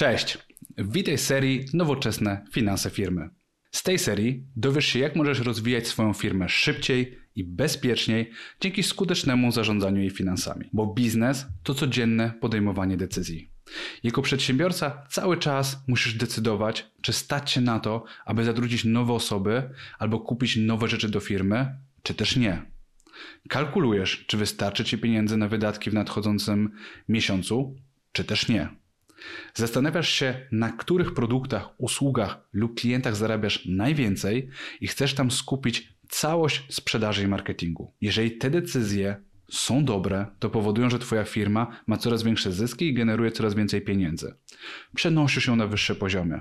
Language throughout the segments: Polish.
Cześć! Witaj w serii Nowoczesne Finanse Firmy. Z tej serii dowiesz się, jak możesz rozwijać swoją firmę szybciej i bezpieczniej dzięki skutecznemu zarządzaniu jej finansami. Bo biznes to codzienne podejmowanie decyzji. Jako przedsiębiorca cały czas musisz decydować, czy stać się na to, aby zatrudnić nowe osoby albo kupić nowe rzeczy do firmy, czy też nie. Kalkulujesz, czy wystarczy ci pieniędzy na wydatki w nadchodzącym miesiącu, czy też nie. Zastanawiasz się, na których produktach, usługach lub klientach zarabiasz najwięcej i chcesz tam skupić całość sprzedaży i marketingu. Jeżeli te decyzje są dobre, to powodują, że Twoja firma ma coraz większe zyski i generuje coraz więcej pieniędzy. Przenosisz ją na wyższe poziomy.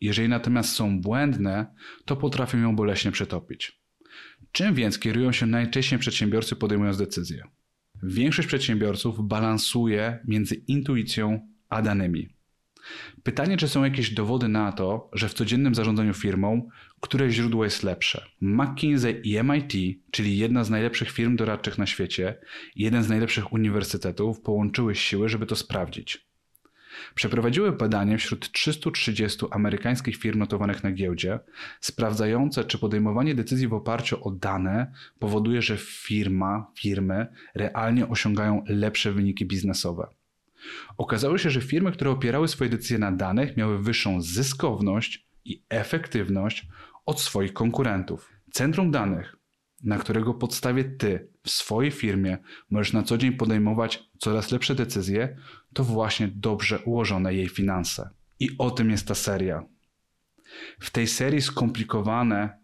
Jeżeli natomiast są błędne, to potrafią ją boleśnie przetopić. Czym więc kierują się najczęściej przedsiębiorcy podejmując decyzje? Większość przedsiębiorców balansuje między intuicją a danymi. Pytanie, czy są jakieś dowody na to, że w codziennym zarządzaniu firmą, które źródło jest lepsze? McKinsey i MIT, czyli jedna z najlepszych firm doradczych na świecie jeden z najlepszych uniwersytetów, połączyły siły, żeby to sprawdzić. Przeprowadziły badanie wśród 330 amerykańskich firm notowanych na giełdzie, sprawdzające, czy podejmowanie decyzji w oparciu o dane powoduje, że firma, firmy realnie osiągają lepsze wyniki biznesowe. Okazało się, że firmy, które opierały swoje decyzje na danych, miały wyższą zyskowność i efektywność od swoich konkurentów. Centrum danych, na którego podstawie ty w swojej firmie możesz na co dzień podejmować coraz lepsze decyzje, to właśnie dobrze ułożone jej finanse. I o tym jest ta seria. W tej serii skomplikowane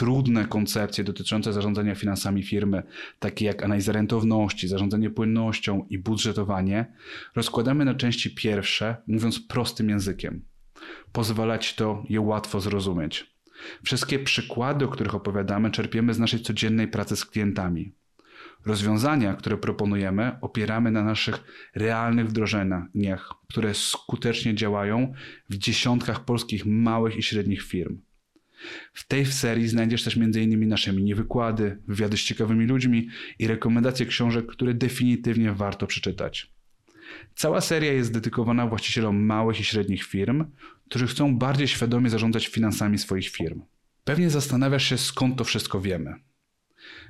trudne koncepcje dotyczące zarządzania finansami firmy, takie jak analiza rentowności, zarządzanie płynnością i budżetowanie, rozkładamy na części pierwsze, mówiąc prostym językiem. Pozwala ci to je łatwo zrozumieć. Wszystkie przykłady, o których opowiadamy, czerpiemy z naszej codziennej pracy z klientami. Rozwiązania, które proponujemy, opieramy na naszych realnych wdrożeniach, które skutecznie działają w dziesiątkach polskich małych i średnich firm. W tej serii znajdziesz też m.in. nasze mini wykłady, wywiady z ciekawymi ludźmi i rekomendacje książek, które definitywnie warto przeczytać. Cała seria jest dedykowana właścicielom małych i średnich firm, którzy chcą bardziej świadomie zarządzać finansami swoich firm. Pewnie zastanawiasz się, skąd to wszystko wiemy.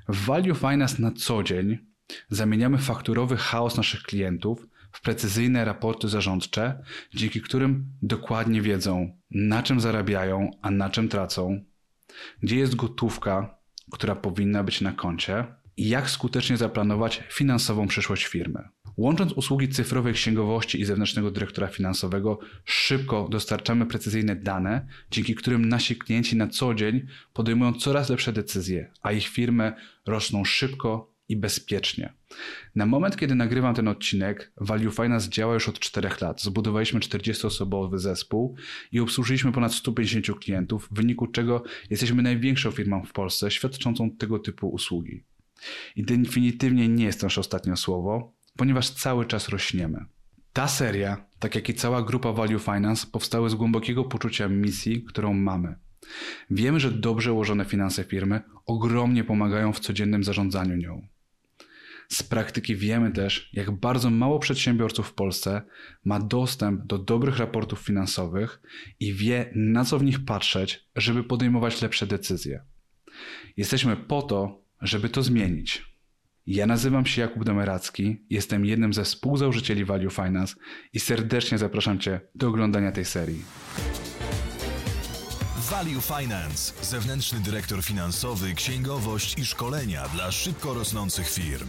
W Value Finance na co dzień zamieniamy fakturowy chaos naszych klientów w precyzyjne raporty zarządcze, dzięki którym dokładnie wiedzą, na czym zarabiają, a na czym tracą, gdzie jest gotówka, która powinna być na koncie i jak skutecznie zaplanować finansową przyszłość firmy. Łącząc usługi cyfrowej księgowości i zewnętrznego dyrektora finansowego, szybko dostarczamy precyzyjne dane, dzięki którym nasi klienci na co dzień podejmują coraz lepsze decyzje, a ich firmy rosną szybko i bezpiecznie. Na moment, kiedy nagrywam ten odcinek, Value Finance działa już od 4 lat. Zbudowaliśmy 40-osobowy zespół i obsłużyliśmy ponad 150 klientów, w wyniku czego jesteśmy największą firmą w Polsce świadczącą tego typu usługi. I definitywnie nie jest to nasze ostatnie słowo, ponieważ cały czas rośniemy. Ta seria, tak jak i cała grupa Value Finance, powstały z głębokiego poczucia misji, którą mamy. Wiemy, że dobrze ułożone finanse firmy ogromnie pomagają w codziennym zarządzaniu nią. Z praktyki wiemy też, jak bardzo mało przedsiębiorców w Polsce ma dostęp do dobrych raportów finansowych i wie, na co w nich patrzeć, żeby podejmować lepsze decyzje. Jesteśmy po to, żeby to zmienić. Ja nazywam się Jakub Domeracki, jestem jednym ze współzałożycieli Value Finance i serdecznie zapraszam Cię do oglądania tej serii. Value Finance, zewnętrzny dyrektor finansowy, księgowość i szkolenia dla szybko rosnących firm.